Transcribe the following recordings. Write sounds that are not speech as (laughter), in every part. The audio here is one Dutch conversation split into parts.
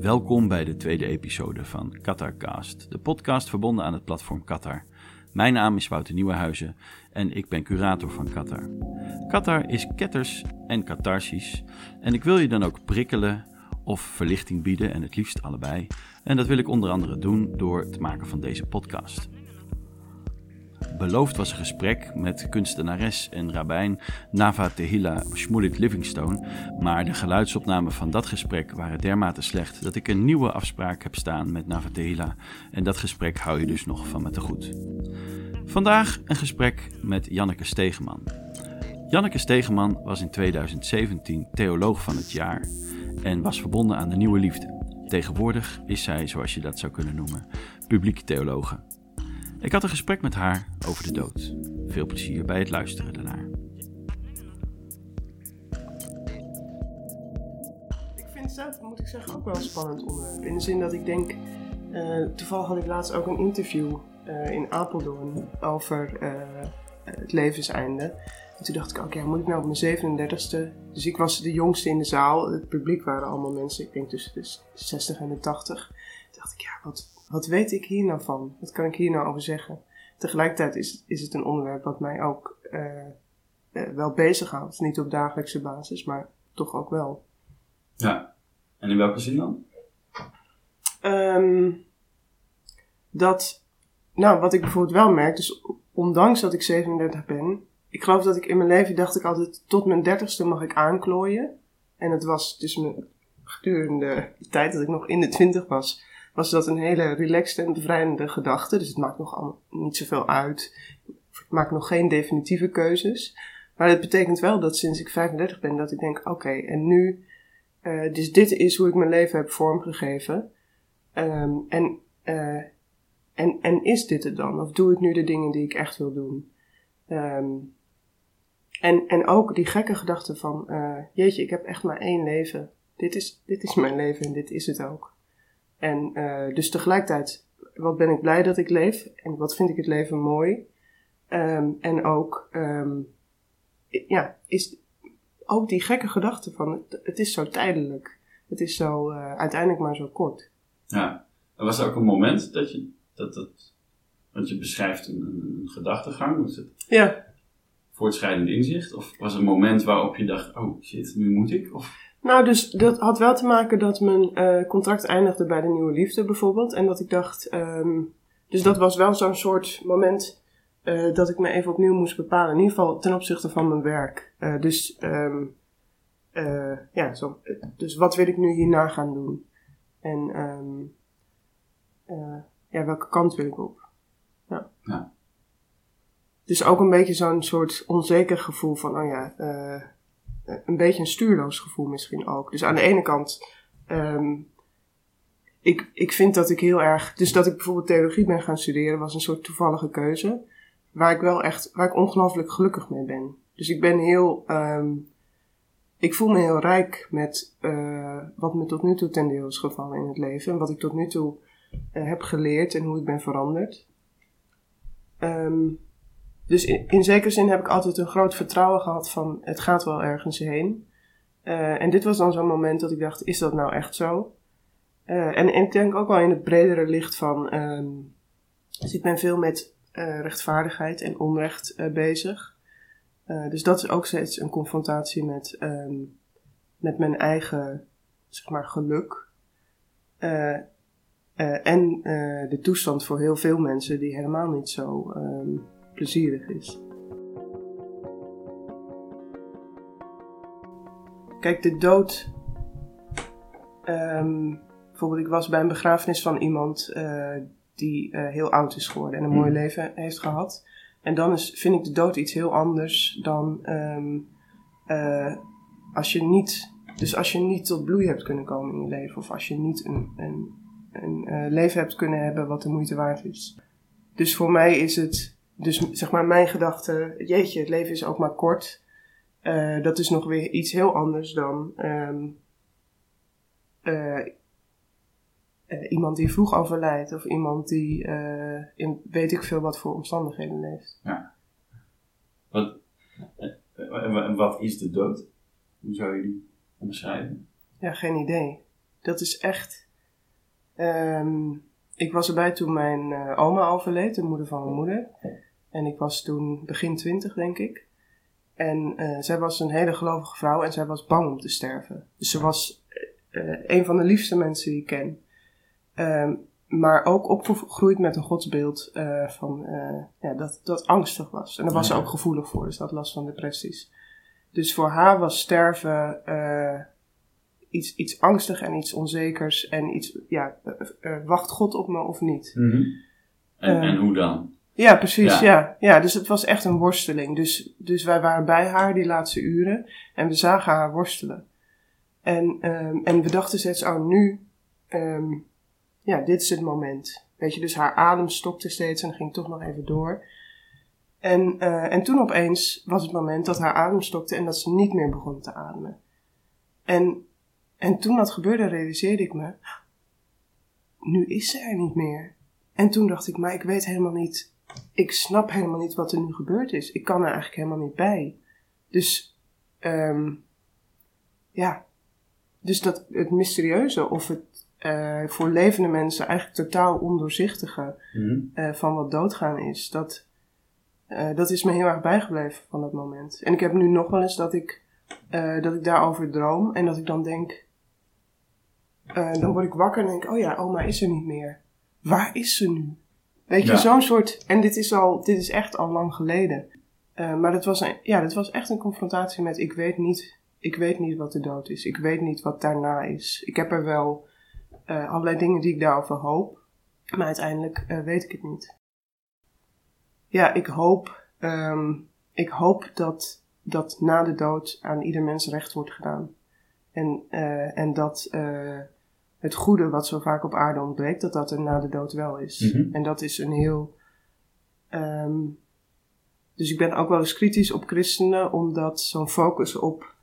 Welkom bij de tweede episode van Qatarcast, de podcast verbonden aan het platform Qatar. Mijn naam is Wouter Nieuwenhuizen en ik ben curator van Qatar. Qatar is ketters en catharsis en ik wil je dan ook prikkelen of verlichting bieden en het liefst allebei. En dat wil ik onder andere doen door het maken van deze podcast. Beloofd was een gesprek met kunstenares en rabbijn Nava Tehila Shmulik Livingstone, maar de geluidsopnamen van dat gesprek waren dermate slecht dat ik een nieuwe afspraak heb staan met Nava Tehila en dat gesprek hou je dus nog van me te goed. Vandaag een gesprek met Janneke Stegeman. Janneke Stegeman was in 2017 theoloog van het jaar en was verbonden aan de nieuwe liefde. Tegenwoordig is zij, zoals je dat zou kunnen noemen, publiek theologe. Ik had een gesprek met haar over de dood. Veel plezier bij het luisteren daarnaar. Ik vind het zelf, moet ik zeggen, ook wel een spannend onderwerp. In de zin dat ik denk, uh, toevallig had ik laatst ook een interview uh, in Apeldoorn over het levenseinde. En toen dacht ik ja, moet ik nou op mijn 37ste... Dus ik was de jongste in de zaal. Het publiek waren allemaal mensen, ik denk tussen de 60 en de 80. Toen dacht ik, ja, wat, wat weet ik hier nou van? Wat kan ik hier nou over zeggen? Tegelijkertijd is, is het een onderwerp wat mij ook uh, uh, wel bezighoudt. Niet op dagelijkse basis, maar toch ook wel. Ja, en in welke zin dan? Um, dat, nou, wat ik bijvoorbeeld wel merk, dus ondanks dat ik 37 ben, ik geloof dat ik in mijn leven dacht ik altijd, tot mijn dertigste mag ik aanklooien. En het was dus mijn, gedurende de tijd dat ik nog in de twintig was, was dat een hele relaxed en bevrijdende gedachte. Dus het maakt nog niet zoveel uit. Ik maak nog geen definitieve keuzes. Maar het betekent wel dat sinds ik 35 ben, dat ik denk: oké, en nu, uh, dus dit is hoe ik mijn leven heb vormgegeven. Um, en, uh, en, en is dit het dan? Of doe ik nu de dingen die ik echt wil doen? Um, en, en ook die gekke gedachte van: uh, jeetje, ik heb echt maar één leven. Dit is, dit is mijn leven en dit is het ook. En uh, dus tegelijkertijd, wat ben ik blij dat ik leef en wat vind ik het leven mooi. Um, en ook, um, ja, is ook die gekke gedachte van het, het is zo tijdelijk. Het is zo uh, uiteindelijk maar zo kort. Ja, er was er ook een moment dat je, dat, dat, want je beschrijft een, een, een gedachtegang. Het ja. voortschrijdend inzicht? Of was er een moment waarop je dacht, oh shit, nu moet ik? Of... Nou, dus dat had wel te maken dat mijn uh, contract eindigde bij de Nieuwe Liefde bijvoorbeeld. En dat ik dacht, um, dus dat was wel zo'n soort moment uh, dat ik me even opnieuw moest bepalen. In ieder geval ten opzichte van mijn werk. Uh, dus, um, ja, zo, dus wat wil ik nu hierna gaan doen? En um, ja, welke kant wil ik op? Ja. ja. Dus ook een beetje zo'n soort onzeker gevoel van, oh ja, een beetje een stuurloos gevoel misschien ook. Dus aan de ene kant, um, ik, ik vind dat ik heel erg. Dus dat ik bijvoorbeeld theologie ben gaan studeren was een soort toevallige keuze. Waar ik wel echt, waar ik ongelooflijk gelukkig mee ben. Dus ik ben heel. Um, ik voel me heel rijk met uh, wat me tot nu toe ten deel is gevallen in het leven. En wat ik tot nu toe uh, heb geleerd en hoe ik ben veranderd. Um, dus in, zekere zin heb ik altijd een groot vertrouwen gehad van het gaat wel ergens heen. Uh, en dit was dan zo'n moment dat ik dacht, is dat nou echt zo? Uh, en, en ik denk ook wel in het bredere licht van, um, dus ik ben veel met uh, rechtvaardigheid en onrecht bezig. dus dat is ook steeds een confrontatie met, um, met mijn eigen, zeg maar, geluk. en de toestand voor heel veel mensen die helemaal niet zo um, plezierig is. Kijk, de dood. Um, bijvoorbeeld, ik was bij een begrafenis van iemand uh, die uh, heel oud is geworden en een mooi leven heeft gehad. En dan is, vind ik de dood iets heel anders dan um, uh, als je niet. Dus als je niet tot bloei hebt kunnen komen in je leven, of als je niet een, een, een leven hebt kunnen hebben wat de moeite waard is. Dus voor mij is het dus zeg maar mijn gedachte, jeetje, het leven is ook maar kort. Uh, dat is nog weer iets heel anders dan um, uh, uh, iemand die vroeg overlijdt of iemand die in weet ik veel wat voor omstandigheden leeft. Ja. Wat, en wat is de dood? Hoe zou je die omschrijven? Ja, geen idee. Dat is echt. Ehm, ik was erbij toen mijn eh, oma overleed, de moeder van mijn moeder. En ik was toen begin twintig, denk ik. En eh, zij was een hele gelovige vrouw en zij was bang om te sterven. Dus ze was eh, een van de liefste mensen die ik ken. Ehm, maar ook opgegroeid met een godsbeeld eh, van, ja, dat, dat angstig was. En daar was ze ook gevoelig voor, dus dat last van depressies. Dus voor haar was sterven iets, iets angstig en iets onzekers. En iets, ja, wacht God op me of niet? Mhm. En, en hoe dan? Ja, precies, Ja. ja. ja. dus het was echt een worsteling. Dus, dus wij waren bij haar die laatste uren en we zagen haar worstelen. En, ehm, en we dachten steeds, oh nu, ehm, ja, dit is het moment. Weet je, dus haar adem stokte steeds en ging toch nog even door. En, eh, en toen opeens was het moment dat haar adem stokte en dat ze niet meer begon te ademen. En, en toen dat gebeurde, realiseerde ik me, nu is ze er niet meer. En toen dacht ik, maar ik weet helemaal niet, ik snap helemaal niet wat er nu gebeurd is. Ik kan er eigenlijk helemaal niet bij. Dus, ehm, ja, dus dat het mysterieuze of het eh, voor levende mensen eigenlijk totaal ondoorzichtige Mhm. eh, van wat doodgaan is, dat, eh, dat is me heel erg bijgebleven van dat moment. En ik heb nu nog wel eens dat ik, dat ik daarover droom en dat ik dan denk, dan word ik wakker en denk, oh ja, oma is er niet meer. Waar is ze nu? Weet je, Ja. zo'n soort, en dit is, al, dit is echt al lang geleden. Eh, maar dat was, een, ja, dat was echt een confrontatie met, ik weet niet, ik weet niet wat de dood is. Ik weet niet wat daarna is. Ik heb er wel eh, allerlei dingen die ik daarover hoop. Maar uiteindelijk eh, weet ik het niet. Ja, ik hoop, ehm, ik hoop dat, dat na de dood aan ieder mens recht wordt gedaan. En, en dat het goede wat zo vaak op aarde ontbreekt, dat dat er na de dood wel is. Mhm. En dat is een heel. ehm, dus ik ben ook wel eens kritisch op christenen, omdat zo'n focus op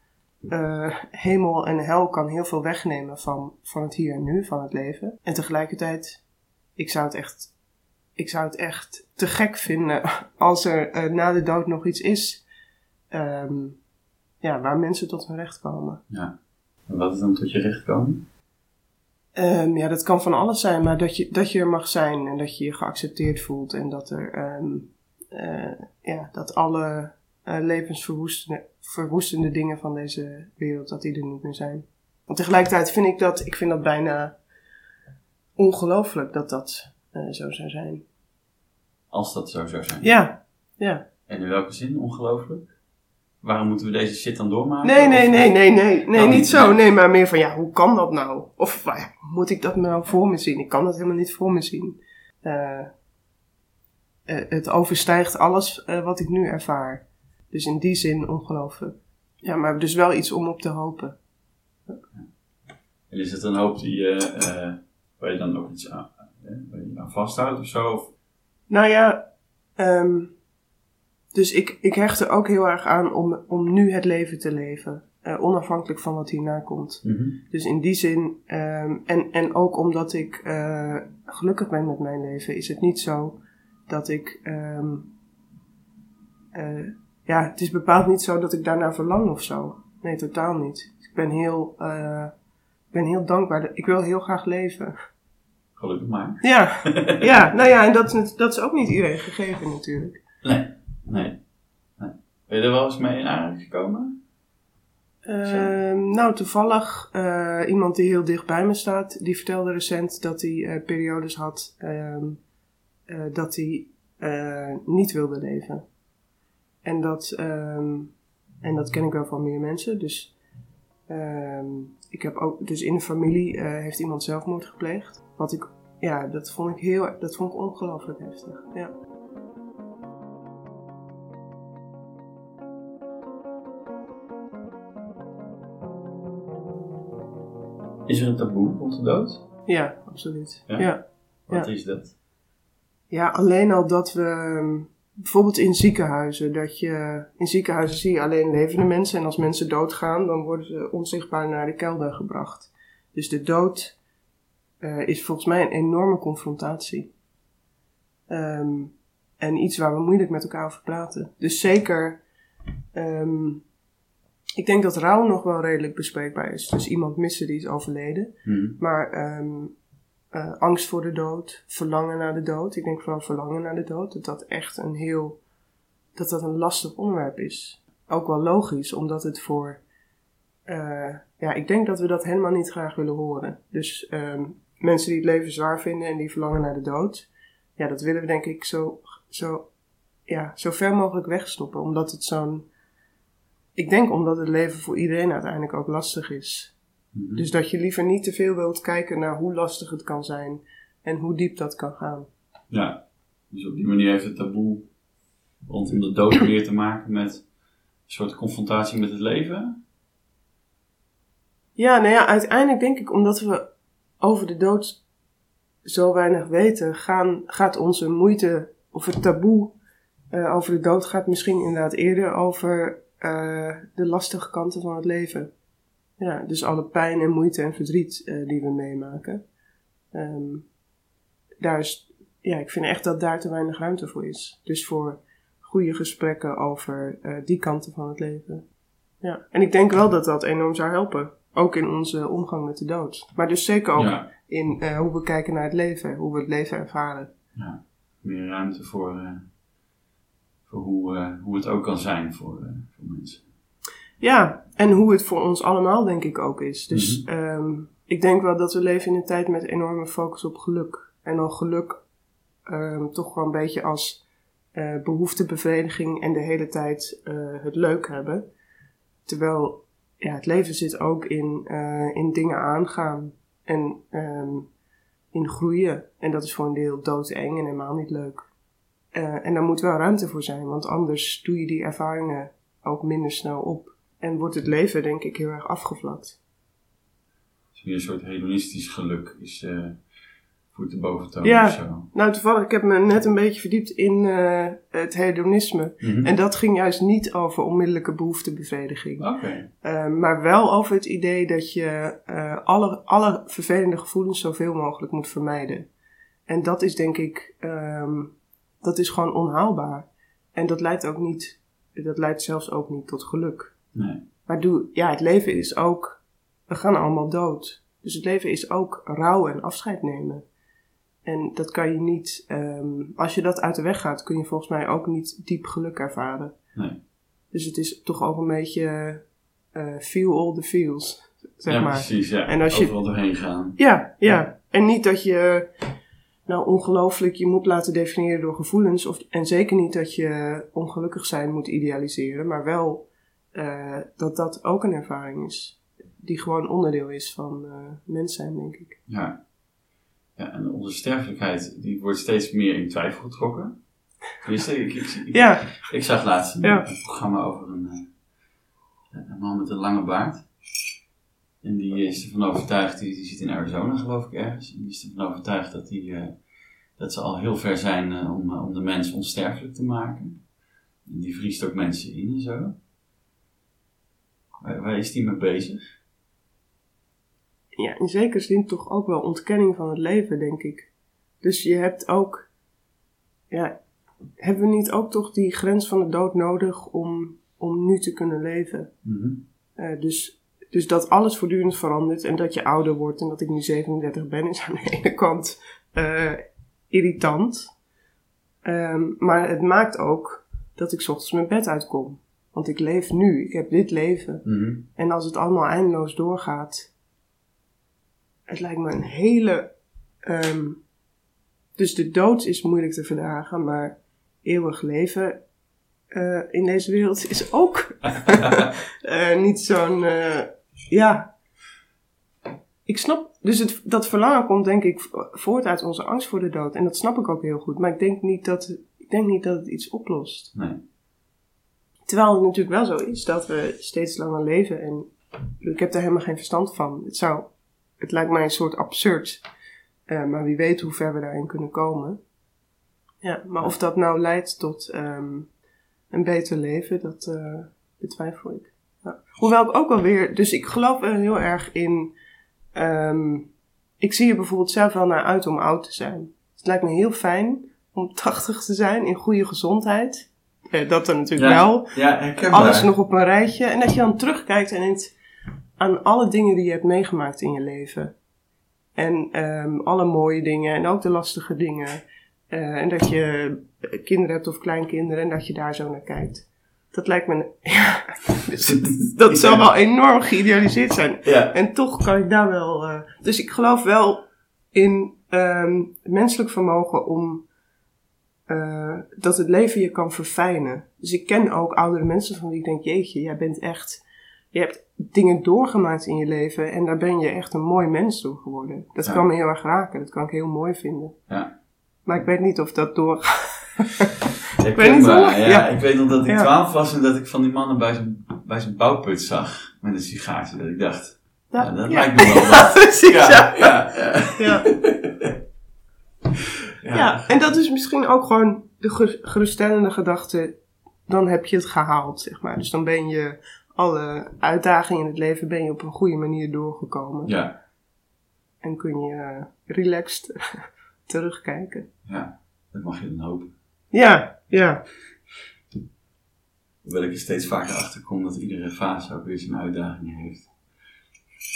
eh, hemel en hel kan heel veel wegnemen van, van het hier en nu, van het leven. En tegelijkertijd, ik zou het echt, ik zou het echt te gek vinden (laughs) als er eh, na de dood nog iets is ehm, ja, waar mensen tot hun recht komen. Ja. En wat is dan tot je recht komen? Ehm, ja, dat kan van alles zijn, maar dat je, dat je er mag zijn en dat je je geaccepteerd voelt en dat er, ehm, eh, ja, dat alle eh, levensverwoestende verwoestende dingen van deze wereld, dat die er niet meer zijn. Want tegelijkertijd vind ik dat, ik vind dat bijna ongelooflijk dat dat eh, zo zou zijn. Als dat zo zou zijn. Ja, ja. En in welke zin? Ongelooflijk? Waarom moeten we deze shit dan doormaken? Nee, nee, nee, nee, nee, nee, Nou, niet zo. nee. Nee, maar meer van, ja, hoe kan dat nou? Of ja, moet ik dat nou voor me zien? Ik kan dat helemaal niet voor me zien. Eh, eh, het overstijgt alles eh, wat ik nu ervaar. Dus in die zin ongelooflijk. Ja, maar dus wel iets om op te hopen. En is het een hoop die, eh, waar je dan ook iets aan, waar je aan vasthoudt of zo? Nou ja, ehm, dus ik, ik hecht er ook heel erg aan om, om nu het leven te leven. eh, onafhankelijk van wat hierna komt. Mhm. Dus in die zin, ehm, en, en ook omdat ik eh, gelukkig ben met mijn leven, is het niet zo dat ik. ehm, eh, ja, het is bepaald niet zo dat ik daarna verlang of zo. Nee, totaal niet. Ik ben heel, ik ben heel dankbaar. Ik wil heel graag leven. Gelukkig maar. Ja, (laughs) ja nou ja, en dat dat is ook niet iedereen gegeven natuurlijk. Nee. Ben je er wel eens mee in aanraking gekomen? Ehm, nou, toevallig eh, iemand die heel dicht bij me staat, die vertelde recent dat hij eh, periodes had ehm, eh, dat hij niet wilde leven. En dat, ehm, en dat ken ik wel van meer mensen. Dus, ik heb ook, dus in de familie heeft iemand zelfmoord gepleegd. Wat ik, ja, dat vond ik heel, dat vond ik ongelooflijk heftig. Ja. Is er een taboe rond de dood? ja, absoluut. Ja? ja. Wat Ja. is dat? Ja, alleen al dat we ehm, bijvoorbeeld in ziekenhuizen, dat je in ziekenhuizen zie je alleen levende mensen en als mensen doodgaan, dan worden ze onzichtbaar naar de kelder gebracht. Dus de dood eh, is volgens mij een enorme confrontatie. Ehm, en iets waar we moeilijk met elkaar over praten. Dus zeker, ehm, ik denk dat rouw nog wel redelijk bespreekbaar is. Dus iemand missen die is overleden. Mhm. Maar ehm, eh, angst voor de dood, verlangen naar de dood. Ik denk vooral verlangen naar de dood. Dat dat echt een heel, dat dat een lastig onderwerp is. Ook wel logisch, omdat het voor, eh, ja, ik denk dat we dat helemaal niet graag willen horen. Dus ehm, mensen die het leven zwaar vinden en die verlangen naar de dood, ja, dat willen we denk ik zo, zo, ja, zo ver mogelijk wegstoppen. Omdat het zo'n, ik denk omdat het leven voor iedereen uiteindelijk ook lastig is. Mhm. Dus dat je liever niet te veel wilt kijken naar hoe lastig het kan zijn en hoe diep dat kan gaan. Ja, dus op die manier heeft het taboe rondom de dood (clears throat) meer te maken met een soort confrontatie met het leven. Ja, nou ja, uiteindelijk denk ik omdat we over de dood zo weinig weten, gaan, gaat onze moeite of het taboe eh, over de dood gaat misschien inderdaad eerder over eh, de lastige kanten van het leven. Ja, dus alle pijn en moeite en verdriet eh, die we meemaken. Ehm, daar is, ja, ik vind echt dat daar te weinig ruimte voor is. Dus voor goede gesprekken over eh, die kanten van het leven. Ja, en ik denk wel dat dat enorm zou helpen. Ook in onze omgang met de dood. Maar dus zeker ook Ja, in hoe we kijken naar het leven, hoe we het leven ervaren. ja, meer ruimte voor, voor hoe, eh, hoe het ook kan zijn voor, eh, voor mensen. Ja, en hoe het voor ons allemaal denk ik ook is. Dus Mhm. ehm, ik denk wel dat we leven in een tijd met enorme focus op geluk. En dan geluk ehm, toch wel een beetje als eh, behoeftebevrediging en de hele tijd het leuk hebben. Terwijl ja, het leven zit ook in, in dingen aangaan en ehm, in groeien. En dat is voor een deel doodeng en helemaal niet leuk. Eh, en daar moet wel ruimte voor zijn, want anders doe je die ervaringen ook minder snel op. En wordt het leven, denk ik, heel erg afgevlakt. Dus weer een soort hedonistisch geluk is eh voert de boventoon Ja. of zo. Nou, toevallig, ik heb me net een beetje verdiept in eh, het hedonisme. Mhm. En dat ging juist niet over onmiddellijke behoeftebevrediging. Eh, maar wel over het idee dat je alle, alle vervelende gevoelens zoveel mogelijk moet vermijden. En dat is denk ik, ehm, dat is gewoon onhaalbaar. En dat leidt ook niet, dat leidt zelfs ook niet tot geluk. nee. Maar doe, ja, het leven is ook, we gaan allemaal dood. Dus het leven is ook rouw en afscheid nemen. En dat kan je niet, ehm, als je dat uit de weg gaat, kun je volgens mij ook niet diep geluk ervaren. Nee. Dus het is toch ook een beetje eh, feel all the feels, zeg ja, maar. precies. Ja. En als je- doorheen gaan. Ja, ja, Ja. En niet dat je nou ongelooflijk je moet laten definiëren door gevoelens. Of, en zeker niet dat je ongelukkig zijn moet idealiseren. Maar wel eh, dat dat ook een ervaring is. Die gewoon onderdeel is van eh mens zijn, denk ik. Ja. ja. En onze sterfelijkheid die wordt steeds meer in twijfel getrokken. Tenminste, ik, ik, ik, Ja, ik zag laatst een, Ja. een programma over een, eh, een man met een lange baard. En die is ervan overtuigd, die, die zit in Arizona geloof ik ergens. En die is ervan overtuigd dat, die, eh, dat ze al heel ver zijn eh, om, eh, om de mens onsterfelijk te maken. En die vriest ook mensen in en zo. Waar, waar is die mee bezig? ja, in zekere zin toch ook wel ontkenning van het leven, denk ik. Dus je hebt ook, ja, hebben we niet ook toch die grens van de dood nodig om, om nu te kunnen leven? Mhm. Dus, dus dat alles voortdurend verandert en dat je ouder wordt en dat ik nu 37 ben, is aan de (laughs) ene kant eh, irritant. Ehm, maar het maakt ook dat ik ochtends mijn bed uitkom. Want ik leef nu, ik heb dit leven. Mhm. En als het allemaal eindeloos doorgaat, het lijkt me een hele. ehm, dus de dood is moeilijk te verdragen, maar eeuwig leven eh, in deze wereld is ook (laughs) eh, niet zo'n. Ja. Ik snap. Dus het, dat verlangen komt denk ik vo- voort uit onze angst voor de dood. En dat snap ik ook heel goed. Maar ik denk niet dat, ik denk niet dat het iets oplost. Nee. Terwijl het natuurlijk wel zo is dat we steeds langer leven. En ik heb daar helemaal geen verstand van. Het, zou, het lijkt mij een soort absurd. Eh, maar wie weet hoe ver we daarin kunnen komen. Ja, maar of dat nou leidt tot ehm, een beter leven, dat eh, betwijfel ik. Ja. Hoewel ik ook alweer, dus ik geloof wel heel erg in. ehm, ik zie er bijvoorbeeld zelf wel naar uit om oud te zijn. Het lijkt me heel fijn om (laughs) 80 te zijn in goede gezondheid. Eh, dat dan natuurlijk Ja. wel Ja, alles nog op een rijtje. En dat je dan terugkijkt en aan alle dingen die je hebt meegemaakt in je leven. En ehm, alle mooie dingen en ook de lastige dingen. Eh, en dat je kinderen hebt of kleinkinderen en dat je daar zo naar kijkt. Dat lijkt me. Ja, (laughs) dat zou wel enorm geïdealiseerd zijn. Ja. En toch kan ik daar wel. eh, dus ik geloof wel in ehm, menselijk vermogen om. eh, dat het leven je kan verfijnen. Dus ik ken ook oudere mensen van wie ik denk: Jeetje, jij bent echt. Je hebt dingen doorgemaakt in je leven en daar ben je echt een mooi mens door geworden. Dat Ja. kan me heel erg raken, dat kan ik heel mooi vinden. Ja. Maar ik weet niet of dat door. (laughs) Ik, weet niet maar, hoe- ja, ja. ik weet nog dat ik Ja. 12 was en dat ik van die mannen bij zijn, bij zijn bouwput zag met een sigaartje. Dat ik dacht, ja, dat lijkt me wel (laughs) wat. Precies, ja. (laughs) ja, ja. En dat is misschien ook gewoon de ger- geruststellende gedachte. Dan heb je het gehaald, zeg maar. Dus dan ben je alle uitdagingen in het leven ben je op een goede manier doorgekomen. ja, En kun je eh, relaxed terugkijken. ja, dat mag je dan hopen. Ja, ja. Hoewel ik er steeds vaker achter kom dat iedere fase ook weer zijn uitdagingen heeft.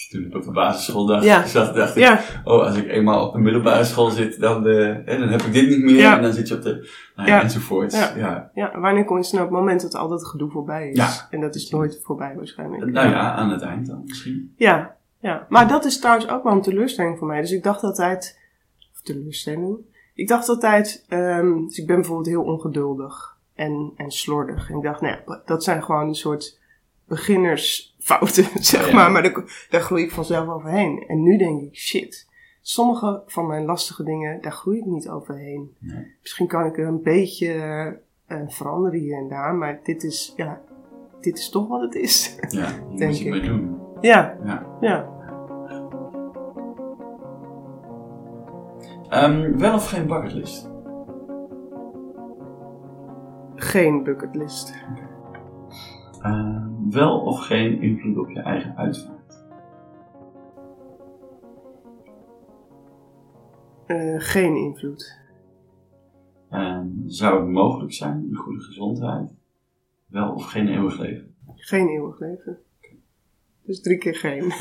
Toen ik op de basisschool dacht, Ja. zat, dacht ik, Ja, oh, als ik eenmaal op de middelbare school zit, dan, eh, dan heb ik dit niet meer. Ja. En dan zit je op de, nou ja, Ja. enzovoorts. Ja. Ja. ja. Wanneer kom je snel op het moment dat al dat gedoe voorbij is? Ja. En dat is nooit voorbij waarschijnlijk. Nou ja, aan het eind dan misschien. Ja, ja. Maar dat is trouwens ook wel een teleurstelling voor mij. Dus ik dacht altijd... Of teleurstelling? Ik dacht altijd... ehm, dus ik ben bijvoorbeeld heel ongeduldig en, en slordig. En ik dacht, nou ja, dat zijn gewoon een soort beginnersfouten, (laughs) zeg Ja. maar. Maar daar, daar groei ik vanzelf overheen. En nu denk ik, shit. Sommige van mijn lastige dingen, daar groei ik niet overheen. Nee. Misschien kan ik er een beetje eh, veranderen hier en daar. Maar dit is, ja... Dit is toch wat het is. Ja, (laughs) Denk ik. mee doen. ja, Ja. ja. Ehm, wel of geen bucketlist? Geen bucketlist. Ehm, wel of geen invloed op je eigen uitvaart? Eh, geen invloed. Ehm, zou het mogelijk zijn in goede gezondheid? Wel of geen eeuwig leven? Geen eeuwig leven. Dus drie keer geen. (laughs)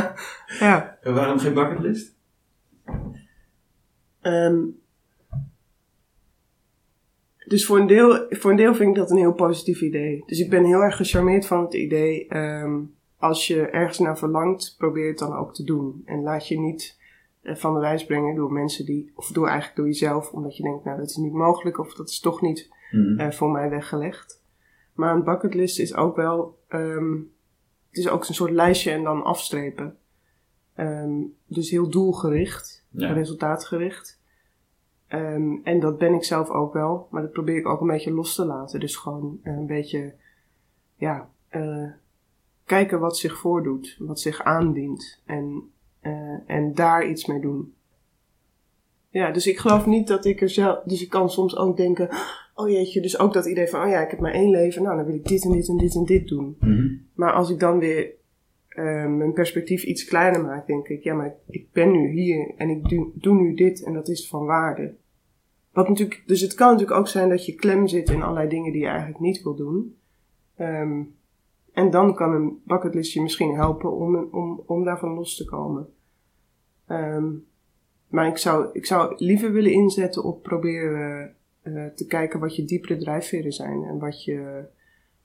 (laughs) ja. En waarom geen bucketlist? Ehm, dus voor een, deel, voor een deel vind ik dat een heel positief idee. Dus ik ben heel erg gecharmeerd van het idee. ehm, als je ergens naar verlangt, probeer het dan ook te doen. En laat je niet eh, van de wijs brengen door mensen die, of door eigenlijk door jezelf, omdat je denkt, nou dat is niet mogelijk of dat is toch niet Mhm. eh, voor mij weggelegd. Maar een bucketlist is ook wel, ehm, het is ook een soort lijstje en dan afstrepen. Dus heel doelgericht, Ja. resultaatgericht. Ehm, en dat ben ik zelf ook wel, maar dat probeer ik ook een beetje los te laten. Dus gewoon een beetje, ja, eh, kijken wat zich voordoet, wat zich aandient. En, eh, en daar iets mee doen. Ja, dus ik geloof niet dat ik er zelf. Dus ik kan soms ook denken. Oh jeetje, dus ook dat idee van. Oh ja, ik heb maar één leven. Nou, dan wil ik dit en dit en dit en dit doen. Mhm. Maar als ik dan weer eh, mijn perspectief iets kleiner maak, denk ik. Ja, maar ik ben nu hier en ik doe, doe nu dit en dat is van waarde. Wat natuurlijk, dus het kan natuurlijk ook zijn dat je klem zit in allerlei dingen die je eigenlijk niet wil doen. Ehm, en dan kan een bucketlist je misschien helpen om, om, om daarvan los te komen. Ehm, maar ik zou, ik zou liever willen inzetten op proberen eh, te kijken wat je diepere drijfveren zijn. En wat je,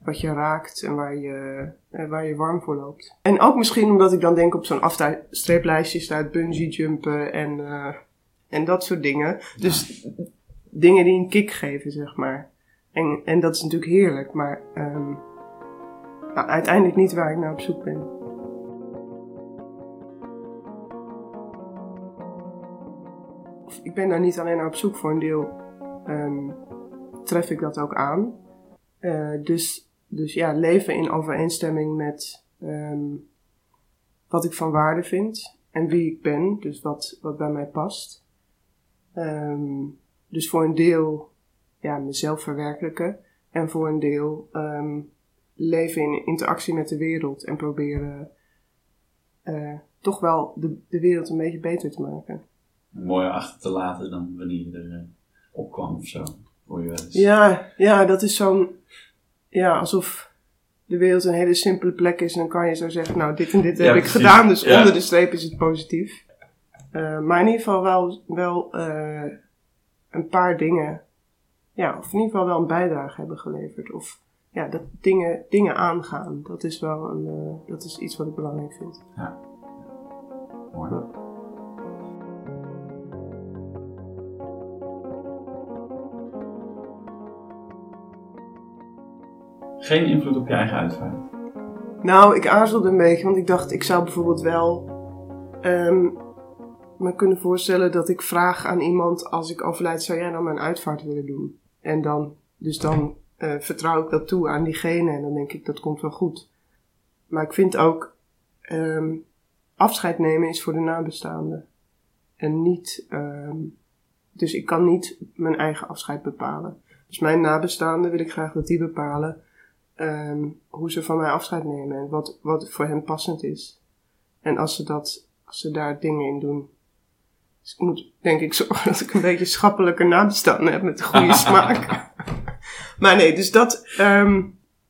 wat je raakt en waar je, eh, waar je warm voor loopt. En ook misschien omdat ik dan denk op zo'n afstreeplijstje staat bungee jumpen en, eh, en dat soort dingen. Dus dingen die een kick geven, zeg maar. En, en dat is natuurlijk heerlijk, maar nou, uiteindelijk niet waar ik naar op zoek ben. Ik ben daar niet alleen naar op zoek voor een deel. ehm, tref ik dat ook aan. Eh, dus, dus ja, leven in overeenstemming met ehm, wat ik van waarde vind en wie ik ben, dus wat, wat bij mij past. Ehm, dus voor een deel ja, mezelf verwerkelijken en voor een deel ehm, leven in interactie met de wereld en proberen eh, toch wel de, de wereld een beetje beter te maken. Mooier achter te laten dan wanneer je er eh, opkwam of zo. Hoor je wel eens. Ja, ja, dat is zo'n. Ja, alsof de wereld een hele simpele plek is. En dan kan je zo zeggen: Nou, dit en dit heb Ja, ik gedaan. Dus Ja. onder de streep is het positief. Eh, maar in ieder geval wel, wel eh, een paar dingen, ja, of in ieder geval wel een bijdrage hebben geleverd. Of ja, dat dingen, dingen aangaan. Dat is wel een, eh, dat is iets wat ik belangrijk vind. Mooi. Geen invloed op je eigen uitvaart. Nou, ik aarzelde een beetje, want ik dacht, ik zou bijvoorbeeld wel ehm, me kunnen voorstellen dat ik vraag aan iemand, als ik overlijd, zou jij nou mijn uitvaart willen doen? En dan, dus dan eh, vertrouw ik dat toe aan diegene en dan denk ik, dat komt wel goed. Maar ik vind ook, ehm, afscheid nemen is voor de nabestaanden. En niet, ehm, dus ik kan niet mijn eigen afscheid bepalen. Dus mijn nabestaanden wil ik graag dat die bepalen ehm, hoe ze van mij afscheid nemen en wat, wat voor hen passend is. En als ze, dat, als ze daar dingen in doen. Dus ik moet denk ik (laughs) zorgen dat ik een beetje schappelijke nabestaanden heb met een goede (laughs) smaak. maar nee, dus dat, ehm,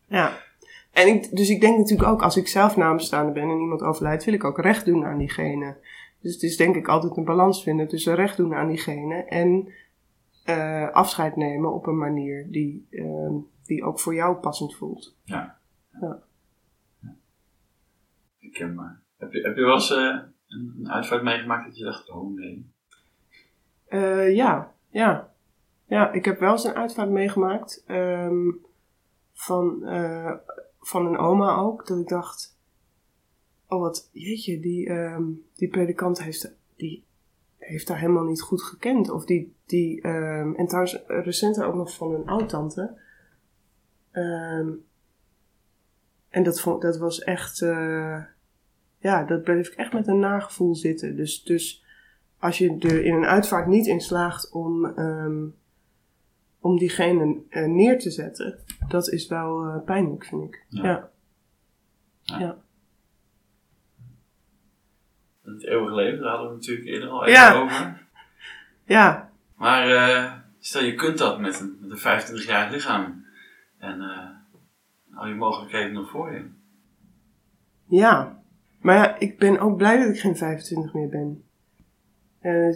ja. En ik, dus ik denk natuurlijk ook, als ik zelf nabestaande ben en iemand overlijdt, wil ik ook recht doen aan diegene. Dus het is denk ik altijd een balans vinden tussen recht doen aan diegene en eh, afscheid nemen op een manier die, ehm, die ook voor jou passend voelt. Ja. Ja. Ik ken maar. Heb je, heb je wel eens eh, een, een uitvaart meegemaakt dat je dacht, oh nee. Eh, ja, ja. Ja, ik heb wel eens een uitvaart meegemaakt. ehm, van, eh, van een oma ook. Dat ik dacht, oh wat, jeetje, die, ehm, die predikant heeft, die heeft daar helemaal niet goed gekend. Of die, die ehm, en trouwens recenter ook nog van een oud-tante. Ehm, en dat, vond, dat was echt, eh, ja, dat bleef ik echt met een nagevoel zitten. Dus, dus als je er in een uitvaart niet in slaagt om, ehm, om diegene eh, neer te zetten, dat is wel eh, pijnlijk, vind ik. Ja. Ja. Ja. Ja. Het eeuwige leven, daar hadden we natuurlijk eerder al even Ja. over. ja. Maar stel je kunt dat met een, met een 25-jarig lichaam. En eh, al je mogelijkheden nog voor je. Ja, maar ja, ik ben ook blij dat ik geen 25 meer ben. Eh,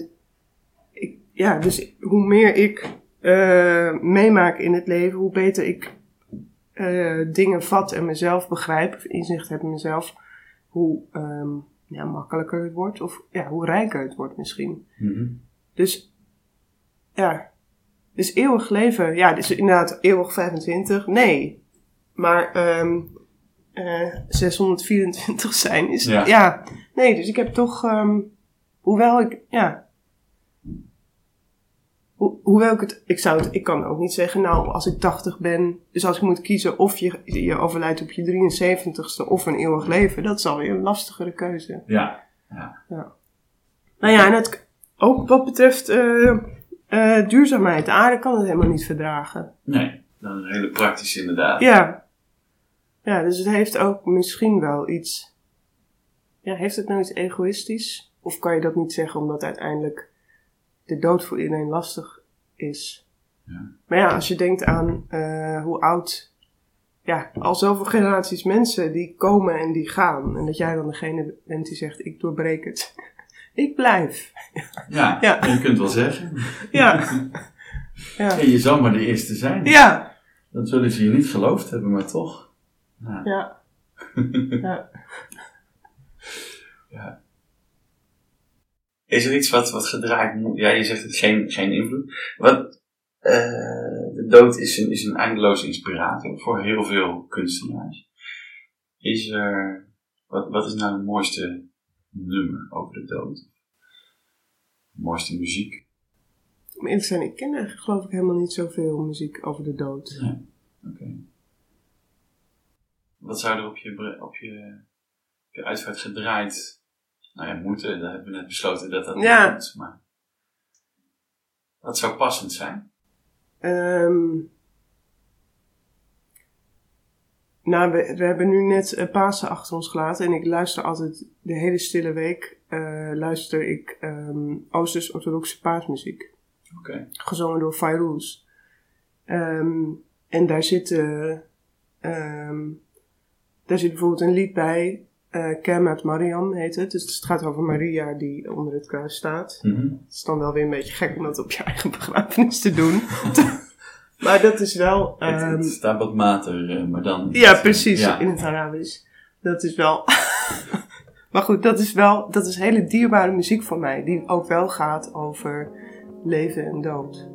ik, ja, dus hoe meer ik eh, meemaak in het leven, hoe beter ik dingen vat en mezelf begrijp, of inzicht heb in mezelf, hoe ehm, ja, makkelijker het wordt, of ja, hoe rijker het wordt misschien. Dus ja, dus eeuwig leven, ja, dus inderdaad eeuwig 25, nee. Maar ehm eh 624 zijn is, Ja. ja. nee, dus ik heb toch, ehm, hoewel ik, ja, ho- hoewel ik het, ik zou het, ik kan ook niet zeggen, nou, als ik 80 ben, dus als ik moet kiezen of je, je overlijdt op je 73ste of een eeuwig leven, dat is alweer een lastigere keuze. Ja. Nou ja, en het, ook wat betreft eh, eh, duurzaamheid, de aarde kan het helemaal niet verdragen. Nee, is een hele praktische inderdaad. Ja. Ja, dus het heeft ook misschien wel iets. Ja, heeft het nou iets egoïstisch? Of kan je dat niet zeggen omdat uiteindelijk de dood voor iedereen lastig is? Ja. Maar ja, als je denkt aan eh, hoe oud. Ja, al zoveel generaties mensen die komen en die gaan. En dat jij dan degene bent die zegt: Ik doorbreek het. Ik blijf. Ja, (laughs) Ja. en je kunt wel zeggen. Ja. (laughs) Ja. En je zal maar de eerste zijn. Ja. Dat zullen ze je niet geloofd hebben, maar toch. Ja. Ja. (laughs) ja. Ja. Is er iets wat, wat gedraaid moet? Ja, je zegt het geen, geen invloed. Wat, eh, de dood is een, is een eindeloze inspirator voor heel veel kunstenaars. Is er, wat, wat is nou het mooiste nummer over de dood? Mooiste muziek? Om eerlijk te zijn, ik ken eigenlijk geloof ik helemaal niet zoveel muziek over de dood. Oké. Wat zou er op je, op je, op je uitvaart gedraaid? Nou ja, moeten, dat hebben we net besloten dat dat Ja. niet moet. Maar wat zou passend zijn? Ehm, nou, we, we hebben nu net eh, Pasen achter ons gelaten en ik luister altijd de hele stille week eh, luister ik ehm Oosters-orthodoxe paasmuziek, Oké. gezongen door Fairouz. Ehm, en daar zit, eh, ehm, daar zit bijvoorbeeld een lied bij Uh, Kemet Mariam heet het. Dus het gaat over Maria die onder het kruis staat. Mhm. Het is dan wel weer een beetje gek om dat op je eigen begrafenis te doen. (laughs) maar dat is wel... Het, ehm, het staat wat mater, eh, maar dan... ja, precies. Ja. In het Arabisch. Dat is wel... (laughs) maar goed, dat is wel... Dat is hele dierbare muziek voor mij. Die ook wel gaat over leven en dood.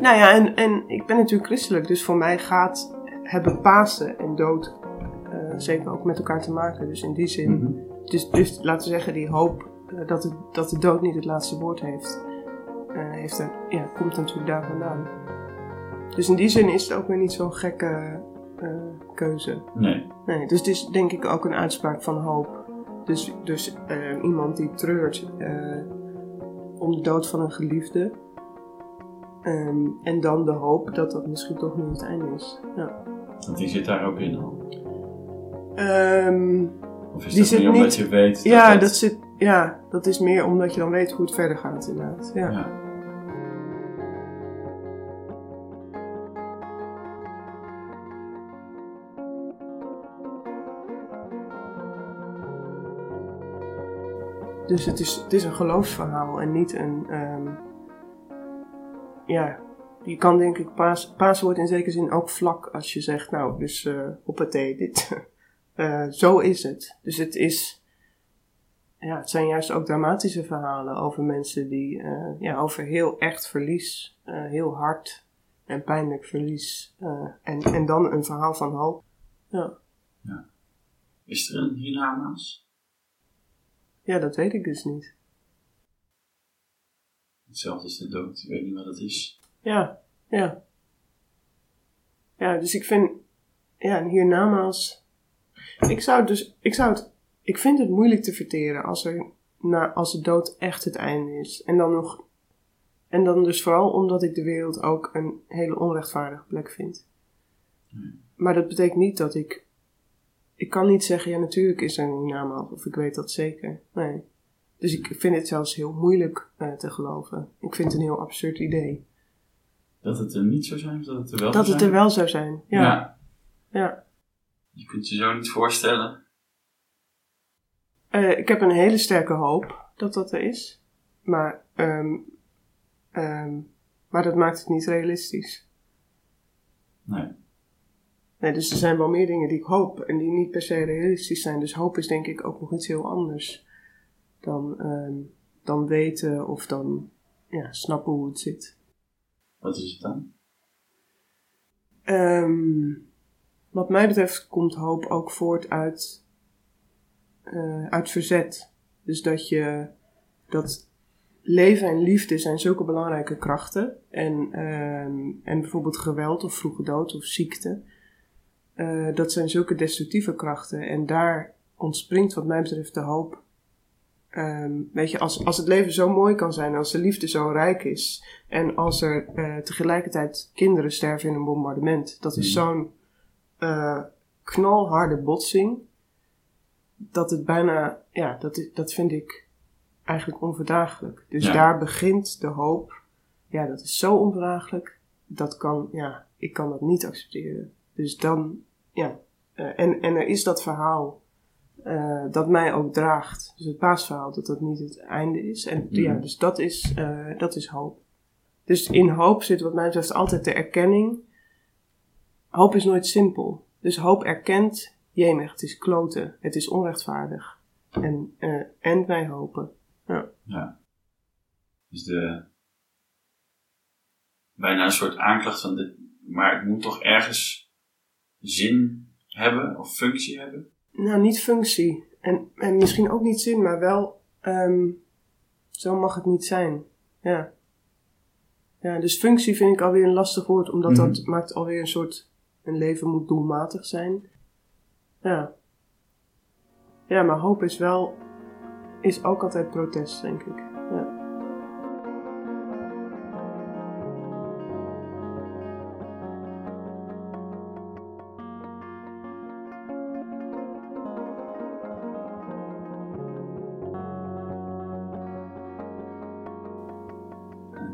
Nou ja, en, en ik ben natuurlijk christelijk, dus voor mij gaat hebben Pasen en dood eh, zeker ook met elkaar te maken. Dus in die zin, Mhm. dus, dus laten we zeggen, die hoop eh, dat, het, dat de dood niet het laatste woord heeft, eh, heeft er, ja, komt natuurlijk daar vandaan. Dus in die zin is het ook weer niet zo'n gekke eh, keuze. Nee. Nee, dus het is denk ik ook een uitspraak van hoop. Dus, dus eh, iemand die treurt eh, om de dood van een geliefde. Ehm, en dan de hoop dat dat misschien toch niet het einde is. Ja. Want die zit daar ook in al. Ehm, Of is Die dat zit meer omdat niet- je weet dat ja, dat... dat zit, ja, dat is meer omdat je dan weet hoe het verder gaat inderdaad. Ja. Ja. Dus het is, het is een geloofsverhaal en niet een. ehm, ja, je kan denk ik. Paas, paas wordt in zekere zin ook vlak als je zegt, nou, dus eh hoppatee, dit. (laughs) eh, zo is het. Dus het is. Ja, het zijn juist ook dramatische verhalen over mensen die. eh, ja, over heel echt verlies. eh, heel hard en pijnlijk verlies. en, en dan een verhaal van hoop. Ja. Is er een hiernamaals? ja, dat weet ik dus niet. Hetzelfde als de dood. Ik weet niet wat het is. Ja, ja. Ja, dus ik vind, ja, en hiernamaals. Ik zou het dus, ik zou het, ik vind het moeilijk te verteren als er, na, als de dood echt het einde is. En dan nog, en dan dus vooral omdat ik de wereld ook een hele onrechtvaardige plek vind. Maar dat betekent niet dat ik, ik kan niet zeggen, ja natuurlijk is er een hiernamaals, of ik weet dat zeker. Nee. Dus ik vind het zelfs heel moeilijk eh, te geloven. Ik vind het een heel absurd idee. Dat het er niet zou zijn of dat het er wel Dat zou het er zijn? wel zou zijn. Ja. ja. ja. Je kunt je zo niet voorstellen. Eh, ik heb een hele sterke hoop dat dat er is. Maar, ehm, maar dat maakt het niet realistisch. Nee. Nee, dus er zijn wel meer dingen die ik hoop en die niet per se realistisch zijn. Dus hoop is denk ik ook nog iets heel anders dan, ehm, dan weten of dan ja, snappen hoe het zit. Wat is het dan? Ehm, wat mij betreft komt hoop ook voort uit, eh, uit verzet. Dus dat je dat leven en liefde zijn zulke belangrijke krachten. En, ehm, en bijvoorbeeld geweld of vroege dood of ziekte. eh, dat zijn zulke destructieve krachten. En daar ontspringt wat mij betreft de hoop. Ehm, weet je, als, als het leven zo mooi kan zijn, als de liefde zo rijk is, en als er eh, tegelijkertijd kinderen sterven in een bombardement, dat is Mhm. zo'n eh, knalharde botsing, dat het bijna, ja, dat, is- dat vind ik eigenlijk onverdraaglijk. Dus Ja. daar begint de hoop. Ja, dat is zo onverdraaglijk. Dat kan, ja, ik kan dat niet accepteren. Dus dan, ja. eh, en, en er is dat verhaal eh, dat mij ook draagt. Dus het paasverhaal, dat dat niet het einde is. En ja, Mhm. dus dat is, eh, dat is hoop. Dus in hoop zit wat mij betreft altijd de erkenning. Hoop is nooit simpel. Dus hoop erkent, jemig, het is kloten, het is onrechtvaardig. En, eh, en wij hopen. Ja. Dus de... Bijna een soort aanklacht van dit... Maar het moet toch ergens zin hebben of functie hebben? Nou, niet functie. En, en misschien ook niet zin, maar wel, ehm, zo mag het niet zijn. Ja. Ja, dus functie vind ik alweer een lastig woord, omdat dat Mhm. maakt alweer een soort, een leven moet doelmatig zijn. Ja. Ja, maar hoop is wel, is ook altijd protest, denk ik. Ja.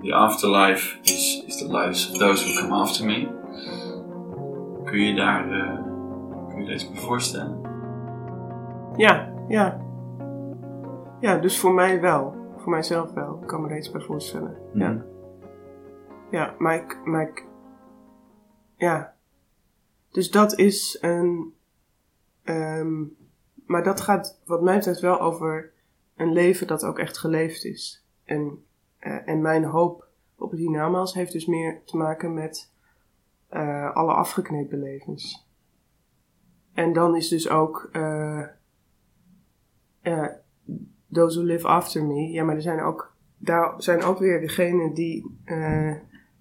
the afterlife is, is the lives of those who come after me. Kun je daar, uh, kun je deze voorstellen? Ja, ja. Ja, dus voor mij wel. Voor mijzelf wel. Ik kan me er iets bij voorstellen. Ja. Mhm. Ja, maar ik, maar ik... Ja. Dus dat is een... ehm, maar dat gaat wat mij betreft wel over een leven dat ook echt geleefd is. En, eh, en mijn hoop op het hiernamaals heeft dus meer te maken met eh, alle afgeknepen levens. En dan is dus ook... eh, those who live after me. Ja, maar er zijn ook, daar zijn ook weer degenen die,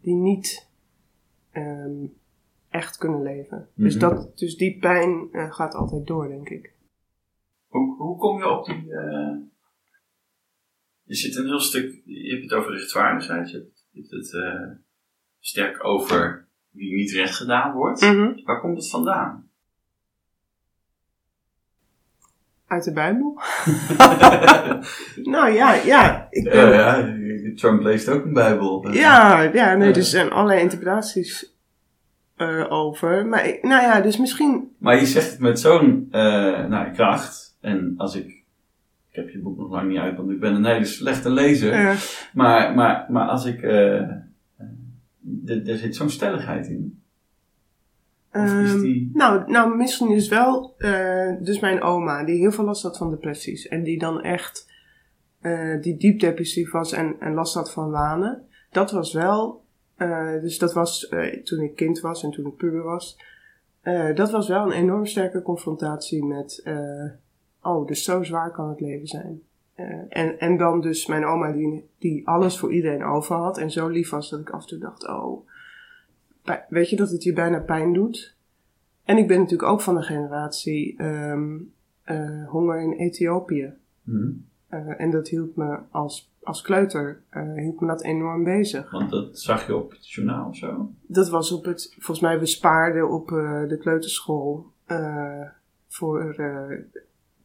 die niet ehm, echt kunnen leven. dus, Mhm. dat, dus die pijn gaat altijd door, denk ik. Hoe, hoe kom je op die. Je zit een heel stuk. Je hebt het over rechtvaardigheid. Je hebt, je hebt het sterk over wie niet recht gedaan wordt. Mhm. Waar komt het vandaan? Uit de Bijbel? (laughs) nou ja, ja. Ik ben, Ja, ja, Trump leest ook een Bijbel. Ja, ja, nee, Ja. er zijn allerlei interpretaties eh, over. Maar ik- nou ja, dus misschien. Maar je zegt het met zo'n eh, nou, kracht. En als ik. Ik heb je boek nog lang niet uit, want ik ben een hele slechte lezer. eh, Maar, maar, maar als ik. Er zit zo'n stelligheid in. Die- nou, nou, misschien is wel, eh, dus mijn oma, die heel veel last had van depressies. En die dan echt, eh, die diep depressief was en, en last had van wanen. Dat was wel, eh, dus dat was toen ik kind was en toen ik puber was. Dat was wel een enorm sterke confrontatie met, oh, dus zo zwaar kan het leven zijn. Eh, en, en dan dus mijn oma die, die alles voor iedereen over had en zo lief was dat ik af en toe dacht, oh, weet je dat het je bijna pijn doet? En ik ben natuurlijk ook van de generatie ehm, eh, honger in Ethiopië. Hm. Eh, en dat hield me als, als kleuter, eh, hield me dat enorm bezig. Want dat zag je op het journaal of zo. Dat was op het, volgens mij, we spaarden op de kleuterschool voor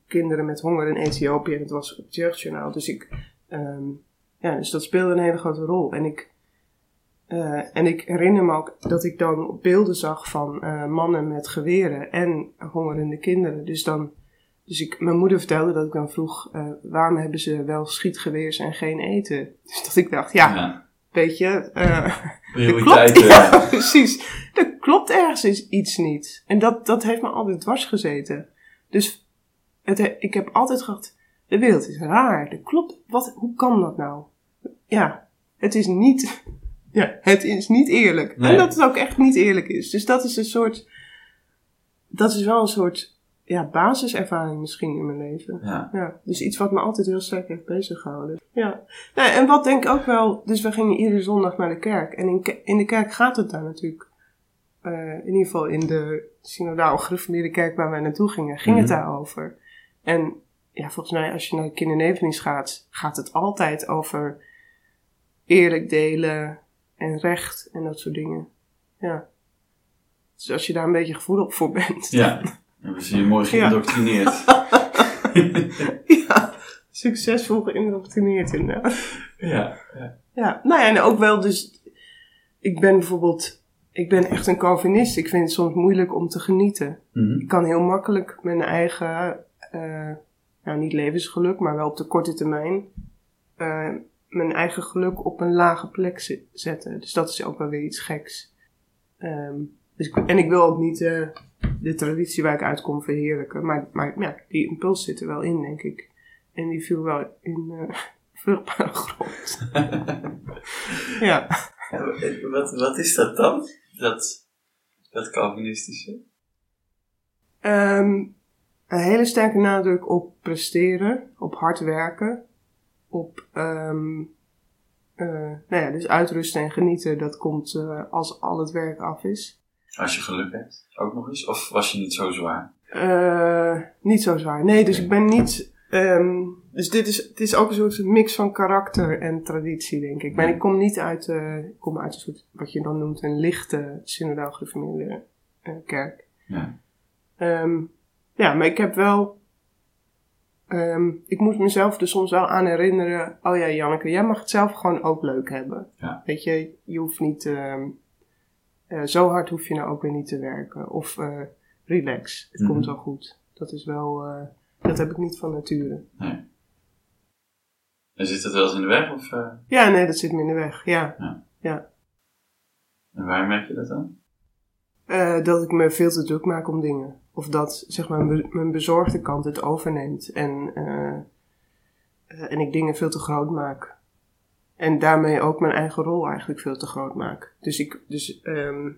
kinderen met honger in Ethiopië. En dat was op het jeugdjournaal. Dus ik, ehm, ja, dus dat speelde een hele grote rol. En ik, eh, en ik herinner me ook dat ik dan beelden zag van eh, mannen met geweren en hongerende kinderen. Dus dan, dus ik, mijn moeder vertelde dat ik dan vroeg, eh, waarom hebben ze wel schietgeweers en geen eten? (laughs) Dus dat ik dacht, ja, weet je, Prioriteiten. klopt, (laughs) ja, precies. Er klopt ergens iets niet. En dat, dat heeft me altijd dwars gezeten. Dus het, ik heb altijd gedacht, de wereld is raar. Er klopt, wat, hoe kan dat nou? Ja, het is niet, (laughs) ja, het is niet eerlijk. Nee. En dat het ook echt niet eerlijk is. Dus dat is een soort, dat is wel een soort, ja, basiservaring misschien in mijn leven. Ja. Ja, dus iets wat me altijd heel sterk heeft bezig gehouden. Ja. Nou, en wat denk ik ook wel, dus we gingen iedere zondag naar de kerk. En in, in de kerk gaat het daar natuurlijk, eh, in ieder geval in de synodaal gereformeerde kerk waar wij naartoe gingen, ging het Mhm. daarover. En ja, volgens mij als je naar de kindernevenings gaat, gaat het altijd over eerlijk delen en recht en dat soort dingen. Ja. Dus als je daar een beetje gevoelig voor bent. Ja. Hebben ze je mooi geïndoctrineerd. (laughs) ja. Succesvol geïndoctrineerd inderdaad. ja. ja. Ja, nou ja, en ook wel dus, ik ben bijvoorbeeld, ik ben echt een Calvinist. Ik vind het soms moeilijk om te genieten. Mhm. Ik kan heel makkelijk mijn eigen, eh, nou niet levensgeluk, maar wel op de korte termijn, eh, mijn eigen geluk op een lage plek zetten. Dus dat is ook wel weer iets geks. Ehm, dus ik, en ik wil ook niet eh, de traditie waar ik uitkom verheerlijken, maar, maar ja, die impuls zit er wel in, denk ik. En die viel wel in (laughs) vruchtbare grond. (laughs) ja. Wat, wat is dat dan? Dat, dat Calvinistische? Ehm, een hele sterke nadruk op presteren, op hard werken, op, ehm, eh, nou ja, dus uitrusten en genieten, dat komt eh, als al het werk af is. Als je geluk hebt, ook nog eens? Of was je niet zo zwaar? Eh, niet zo zwaar. Nee, dus ik ben niet. ehm, dus dit is, het is ook een soort mix van karakter en traditie, denk ik. Maar ik kom niet uit, ik kom uit een soort, wat je dan noemt, een lichte synodaal gereformeerde kerk. Ja. Ehm, ja, maar ik heb wel. ehm, ik moet mezelf er soms wel aan herinneren. Oh ja, Janneke, jij mag het zelf gewoon ook leuk hebben. Ja. Weet je, je hoeft niet. ehm, eh, zo hard hoef je nou ook weer niet te werken. Of eh, relax, het Mhm. komt wel goed. Dat is wel. eh, dat heb ik niet van nature. Nee. En zit dat wel eens in de weg? Of, Ja, nee, dat zit me in de weg. Ja. en waar merk je dat dan? Dat ik me veel te druk maak om dingen. Of dat zeg maar, mijn be- mijn bezorgde kant het overneemt. En, eh, eh, en ik dingen veel te groot maak. En daarmee ook mijn eigen rol eigenlijk veel te groot maak. Dus, ik, dus, ehm,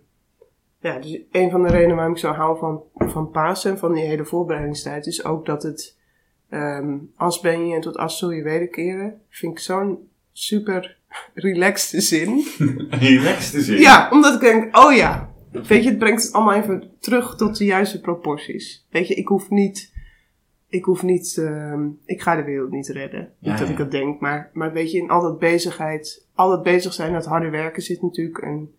ja, dus een van de redenen waarom ik zo hou van, van Pasen en van die hele voorbereidingstijd is ook dat het. ehm als ben je en tot as zul je wederkeren. Vind ik zo'n super (laughs) relaxed zin. (laughs) Relaxed te zitten. Ja, omdat ik denk, oh ja, weet je, het brengt het allemaal even terug tot de juiste proporties. Weet je, ik hoef niet, ik hoef niet, ehm, ik ga de wereld niet redden. Ja, niet dat ja. ik dat denk, maar, maar weet je, in al dat bezigheid, al dat bezig zijn, dat harde werken zit natuurlijk een,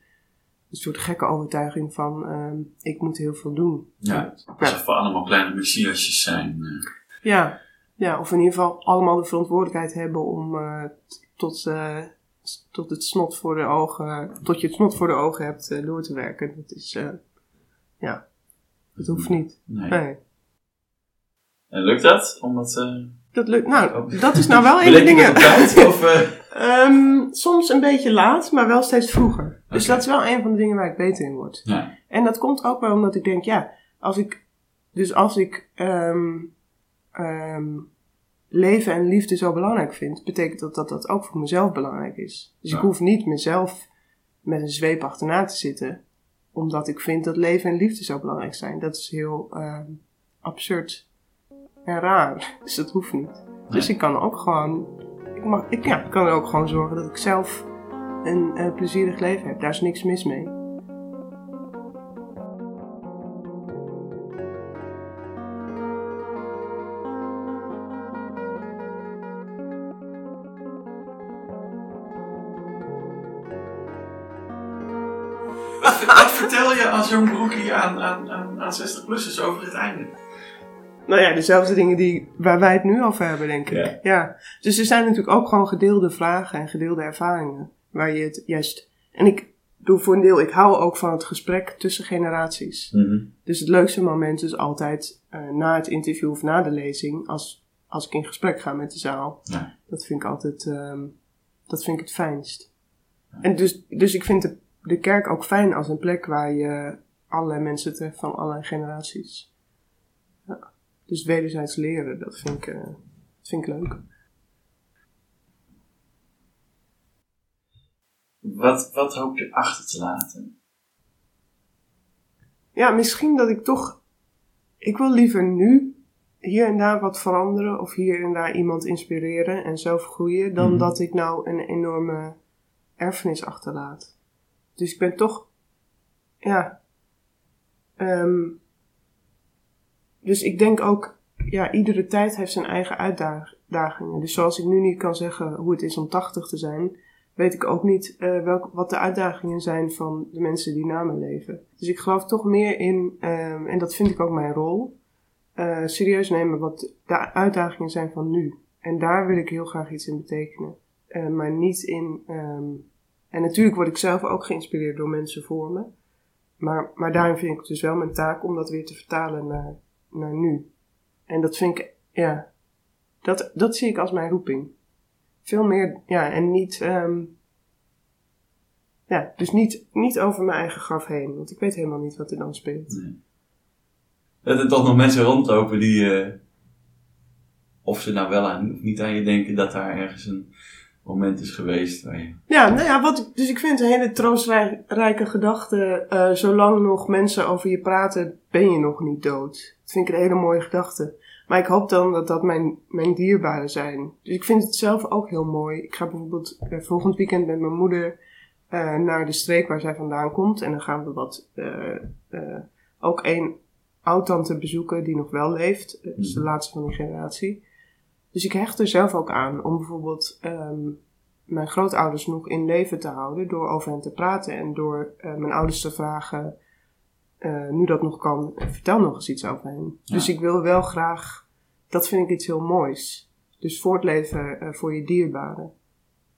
een soort gekke overtuiging van, ehm, ik moet heel veel doen. Ja. Alsof we allemaal kleine messiasjes zijn. eh. Ja, ja, of in ieder geval allemaal de verantwoordelijkheid hebben om eh, tot, eh, tot het snot voor de ogen, tot je het snot voor de ogen hebt eh, door te werken. Dat is, eh, ja, dat hoeft niet. Nee. Nee. En lukt dat? Omdat, eh Dat lukt, nou, dat is nou wel (laughs) een van de dingen. tijd? (laughs) Of, eh, Ehm, soms een beetje laat, maar wel steeds vroeger. Dus dat is wel een van de dingen waar ik beter in word. ja. En dat komt ook wel omdat ik denk, ja, als ik, dus als ik ehm, ehm, leven en liefde zo belangrijk vind, betekent dat dat dat ook voor mezelf belangrijk is. Dus ik hoef niet mezelf met een zweep achterna te zitten, omdat ik vind dat leven en liefde zo belangrijk zijn. Dat is heel ehm, absurd en raar. (laughs) Dus dat hoeft niet. Dus ik kan ook gewoon, ik, mag, ik ja, ik kan er ook gewoon zorgen dat ik zelf een eh, plezierig leven heb. Daar is niks mis mee. Zo'n broekie aan, aan, aan, aan 60-plussers over het einde? Nou ja, dezelfde dingen die, waar wij het nu over hebben, denk ik. Ja. Ja. Dus er zijn natuurlijk ook gewoon gedeelde vragen en gedeelde ervaringen. Waar je het juist... En ik doe voor een deel, ik hou ook van het gesprek tussen generaties. Dus het leukste moment is altijd eh, na het interview of na de lezing, als, als ik in gesprek ga met de zaal. Ja. Dat vind ik altijd, ehm, dat vind ik het fijnst. En dus, dus ik vind de, de kerk ook fijn als een plek waar je allerlei mensen treft van allerlei generaties. Ja. Dus wederzijds leren, dat vind ik, eh, dat vind ik leuk. Wat, wat hoop je achter te laten? Ja, misschien dat ik toch. Ik wil liever nu hier en daar wat veranderen of hier en daar iemand inspireren en zelf groeien, dan Mhm. dat ik nou een enorme erfenis achterlaat. Dus ik ben toch. Ja. ehm, dus ik denk ook, ja, iedere tijd heeft zijn eigen uitdagingen. Dus zoals ik nu niet kan zeggen hoe het is om 80 te zijn, weet ik ook niet eh, welk, wat de uitdagingen zijn van de mensen die na me leven. Dus ik geloof toch meer in, ehm, en dat vind ik ook mijn rol, eh, serieus nemen wat de uitdagingen zijn van nu. En daar wil ik heel graag iets in betekenen. Eh, maar niet in. ehm, en natuurlijk word ik zelf ook geïnspireerd door mensen voor me. Maar, maar daarin vind ik het dus wel mijn taak om dat weer te vertalen naar, naar nu. En dat vind ik, ja, dat, dat zie ik als mijn roeping. Veel meer, ja, en niet, ehm, ja, dus niet, niet over mijn eigen graf heen, want ik weet helemaal niet wat er dan speelt. Dat er toch nog mensen rondlopen die, eh, of ze nou wel aan of niet aan je denken, dat daar ergens een moment is geweest. Ja, nou ja, wat, dus ik vind het een hele troostrijke gedachte. eh, zolang nog mensen over je praten, ben je nog niet dood. Dat vind ik een hele mooie gedachte. Maar ik hoop dan dat dat mijn, mijn dierbaren zijn. Dus ik vind het zelf ook heel mooi. Ik ga bijvoorbeeld eh, volgend weekend met mijn moeder eh, naar de streek waar zij vandaan komt. En dan gaan we wat, ook één oud-tante bezoeken die nog wel leeft. Dat is de laatste van die generatie. Dus ik hecht er zelf ook aan om bijvoorbeeld ehm, mijn grootouders nog in leven te houden door over hen te praten en door eh, mijn ouders te vragen, eh, nu dat nog kan, eh, vertel nog eens iets over hen. Ja. Dus ik wil wel graag dat vind ik iets heel moois. Dus voortleven uh, voor je dierbaren.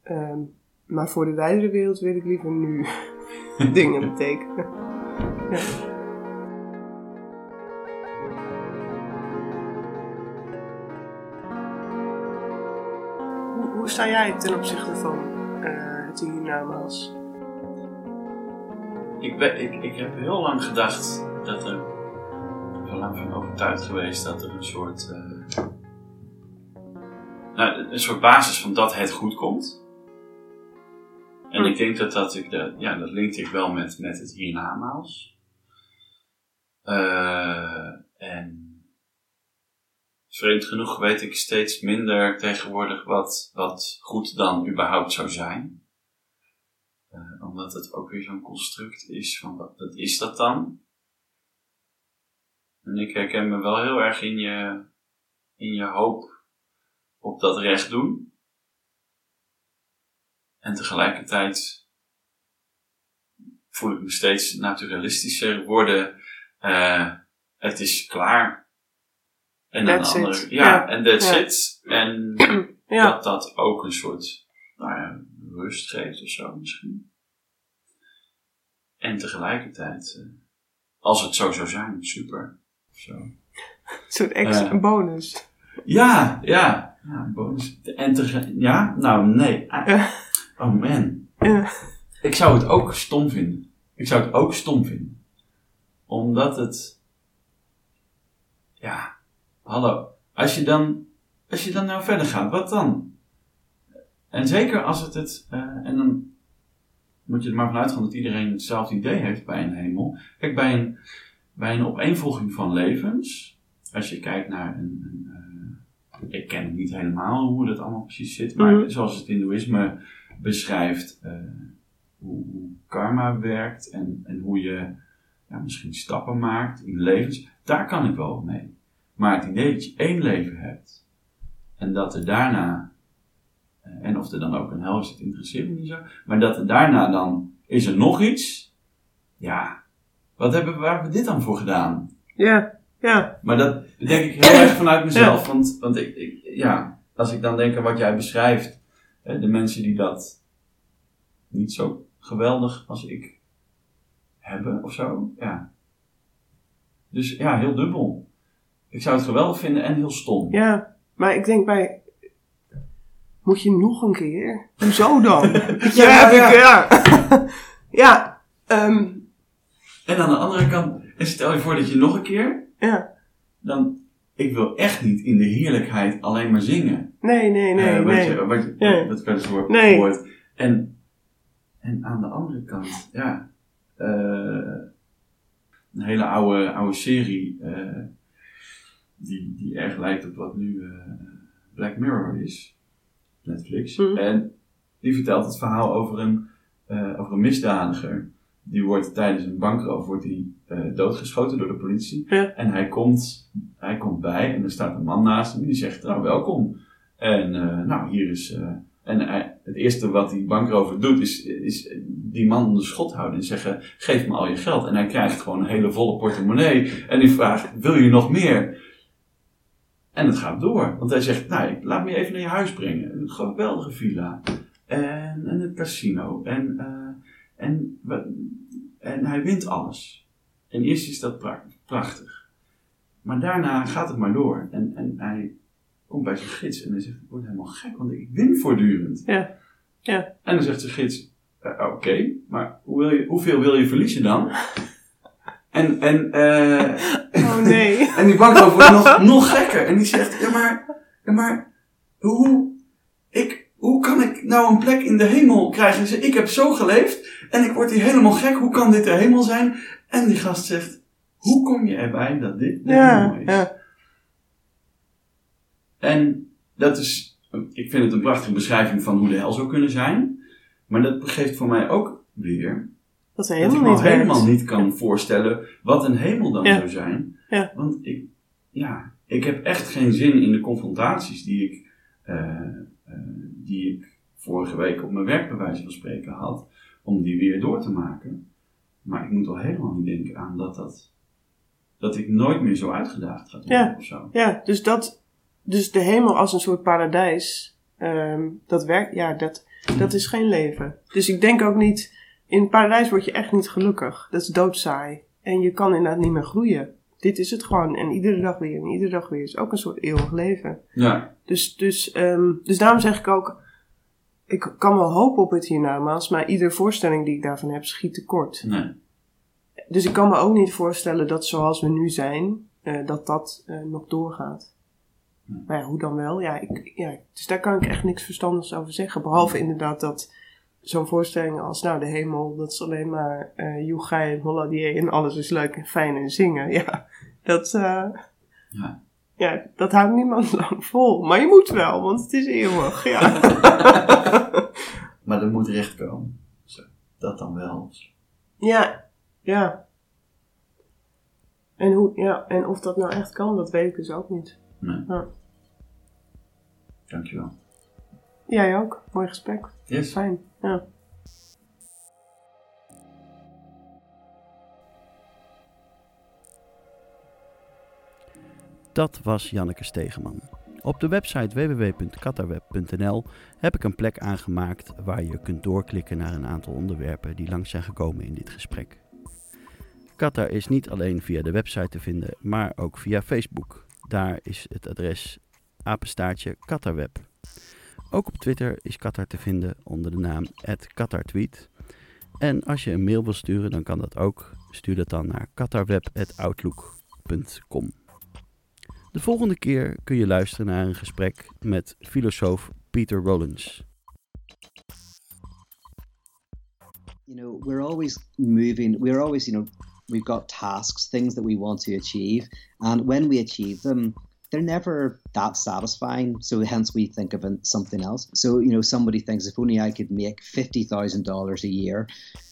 Ehm, maar voor de wijdere wereld wil ik liever nu (laughs) (laughs) dingen betekenen. ja. Sta jij ten opzichte van uh, het hiernamaals? Ik, ben, ik, ik heb heel lang gedacht dat er, ik ben lang van overtuigd geweest dat er een soort, uh, nou, een soort basis van dat het goed komt. En ik denk dat dat, ik, de, ja, dat linkt ik wel met, met het hiernamaals. Uh, en vreemd genoeg weet ik steeds minder tegenwoordig wat, wat goed dan überhaupt zou zijn. Uh, omdat het ook weer zo'n construct is van wat, wat is dat dan? En ik herken me wel heel erg in je, in je hoop op dat recht doen. En tegelijkertijd voel ik me steeds naturalistischer worden. Uh, het is klaar. En that's een andere, ja, en that's ja. it. En (clears throat) dat dat ook een soort nou ja, rust geeft of zo misschien. En tegelijkertijd, uh, als het zo zou zijn, super. Zo. Een soort extra uh, bonus. Ja, ja. Ja, bonus. En te, ja, nou nee. Oh man. Ik zou het ook stom vinden. Ik zou het ook stom vinden. Omdat het. Ja, hallo. Als je dan, als je dan nou verder gaat, wat dan? En zeker als het het. Uh, en dan moet je er maar vanuit gaan dat iedereen hetzelfde idee heeft bij een hemel. Kijk, bij een, bij een opeenvolging van levens. Als je kijkt naar een. een uh, ik ken niet helemaal hoe dat allemaal precies zit, maar mm. zoals het Hindoeïsme beschrijft. Uh, hoe, hoe, karma werkt en, en hoe je ja, misschien stappen maakt in levens. Daar kan ik wel mee. Maar het idee dat je één leven hebt en dat er daarna, eh, en of er dan ook een hel zit, interesseert me niet zo, maar dat er daarna dan, is er nog iets? Ja, wat hebben, waar hebben we dit dan voor gedaan? Ja, ja. Maar dat denk ik heel erg vanuit mezelf, want, want ik, ik, ja, als ik dan denk aan wat jij beschrijft, de mensen die dat niet zo geweldig als ik hebben of zo, ja. Dus ja, heel dubbel. Ik zou het geweldig vinden en heel stom. Ja, maar ik denk bij. Moet je nog een keer? Hoezo dan? (laughs) ja, ja, ja. ja. ja (laughs) um. En aan de andere kant, en stel je voor dat je nog een keer. Ja. Dan, ik wil echt niet in de heerlijkheid alleen maar zingen. Nee, nee, nee. Uh, wat, nee. Je, wat, je, nee. wat nee. En, en aan de andere kant, ja. Uh, een hele oude, oude serie. Uh, die, die erg lijkt op wat nu uh, Black Mirror is, Netflix. Mm. En die vertelt het verhaal over een, uh, over een misdadiger. Die wordt tijdens een bankroof wordt die, uh, doodgeschoten door de politie. Ja. En hij komt, hij komt bij en er staat een man naast hem die zegt, nou welkom. En nou hier is... en het eerste wat die bankrover doet is, is die man onder schot houden en zeggen: Geef me al je geld. En hij krijgt gewoon een hele volle portemonnee. En die vraagt: Wil je nog meer? En het gaat door. Want hij zegt, nou, laat me even naar je huis brengen. Een geweldige villa. En, en het casino. En, uh, en, en hij wint alles. En eerst is dat prachtig. Maar daarna gaat het maar door. En, en hij komt bij zijn gids en hij zegt, ik word helemaal gek, want ik win voortdurend. Ja. Ja. En dan zegt zijn gids, uh, oké, okay, maar hoe wil je, hoeveel wil je verliezen dan? En, en, uh, oh nee. (laughs) en die bankrover wordt nog, nog gekker. En die zegt, ja maar, ja maar, hoe, ik, hoe kan ik nou een plek in de hemel krijgen? Zegt, ik heb zo geleefd en ik word hier helemaal gek. Hoe kan dit de hemel zijn? En die gast zegt, hoe kom je erbij dat dit de ja, hemel is? Ja. En dat is, ik vind het een prachtige beschrijving van hoe de hel zou kunnen zijn. Maar dat geeft voor mij ook weer dat, helemaal ik me niet helemaal niet kan voorstellen wat een hemel dan zou zijn. Ja. Want ik, ja, ik heb echt geen zin in de confrontaties die ik, uh, uh, die ik vorige week op mijn werk bij wijze van spreken had, om die weer door te maken. Maar ik moet al helemaal niet denken aan dat, dat, dat ik nooit meer zo uitgedaagd ga worden ja. of zo. Ja, dus dat, dus de hemel als een soort paradijs, ehm, dat werkt, ja, dat, dat is geen leven. Dus ik denk ook niet, in het paradijs word je echt niet gelukkig. Dat is doodsaai. En je kan inderdaad niet meer groeien. Dit is het gewoon. En iedere dag weer en iedere dag weer is ook een soort eeuwig leven. Ja. Dus, dus, um, dus daarom zeg ik ook, ik kan wel hopen op het hiernamaals, maar iedere voorstelling die ik daarvan heb schiet tekort. Nee. Dus ik kan me ook niet voorstellen dat zoals we nu zijn, uh, dat dat uh, nog doorgaat. Nee. Maar ja, hoe dan wel? Ja, ik, ja, dus daar kan ik echt niks verstandigs over zeggen. Behalve inderdaad dat zo'n voorstelling als, nou, de hemel, dat is alleen maar uh, Joegij en Holladier en alles is leuk en fijn en zingen. Ja, dat, uh, ja. ja, dat houdt niemand (laughs) lang vol. Maar je moet wel, want het is eeuwig, ja. (laughs) maar er moet recht komen. Zo, dat dan wel. Ja, ja. En, hoe, ja. en of dat nou echt kan, dat weet ik dus ook niet. Nee. Ja. Dankjewel. Jij ook. Mooi gesprek. Yes. Fijn. Dat was Janneke Stegeman. Op de website www.katarweb.nl heb ik een plek aangemaakt waar je kunt doorklikken naar een aantal onderwerpen die langs zijn gekomen in dit gesprek. Qatar is niet alleen via de website te vinden, maar ook via Facebook. Daar is het adres apenstaartje Qatarweb. Ook op Twitter is Qatar te vinden onder de naam @qatartweet. En als je een mail wil sturen, dan kan dat ook. Stuur dat dan naar qatarweb@outlook.com. De volgende keer kun je luisteren naar een gesprek met filosoof Peter Rollins. You know, we're always moving. We're always, you know, we've got tasks, things that we want to achieve, and when we achieve them, they're never that satisfying. So hence we think of something else. So you know, somebody thinks if only I could make fifty thousand dollars a year,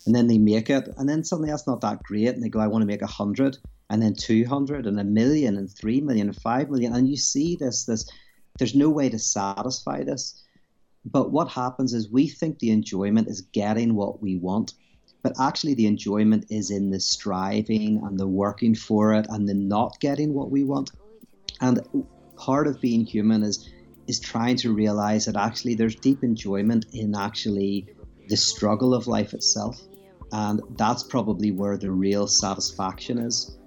and then they make it, and then suddenly that's not that great, and they go, I want to make a hundred, and then two hundred, and a million, and three million, and five million, and you see this, this. There's no way to satisfy this. But what happens is we think the enjoyment is getting what we want. But actually, the enjoyment is in the striving and the working for it and the not getting what we want. And part of being human is is trying to realize that actually there's deep enjoyment in actually the struggle of life itself. And that's probably where the real satisfaction is.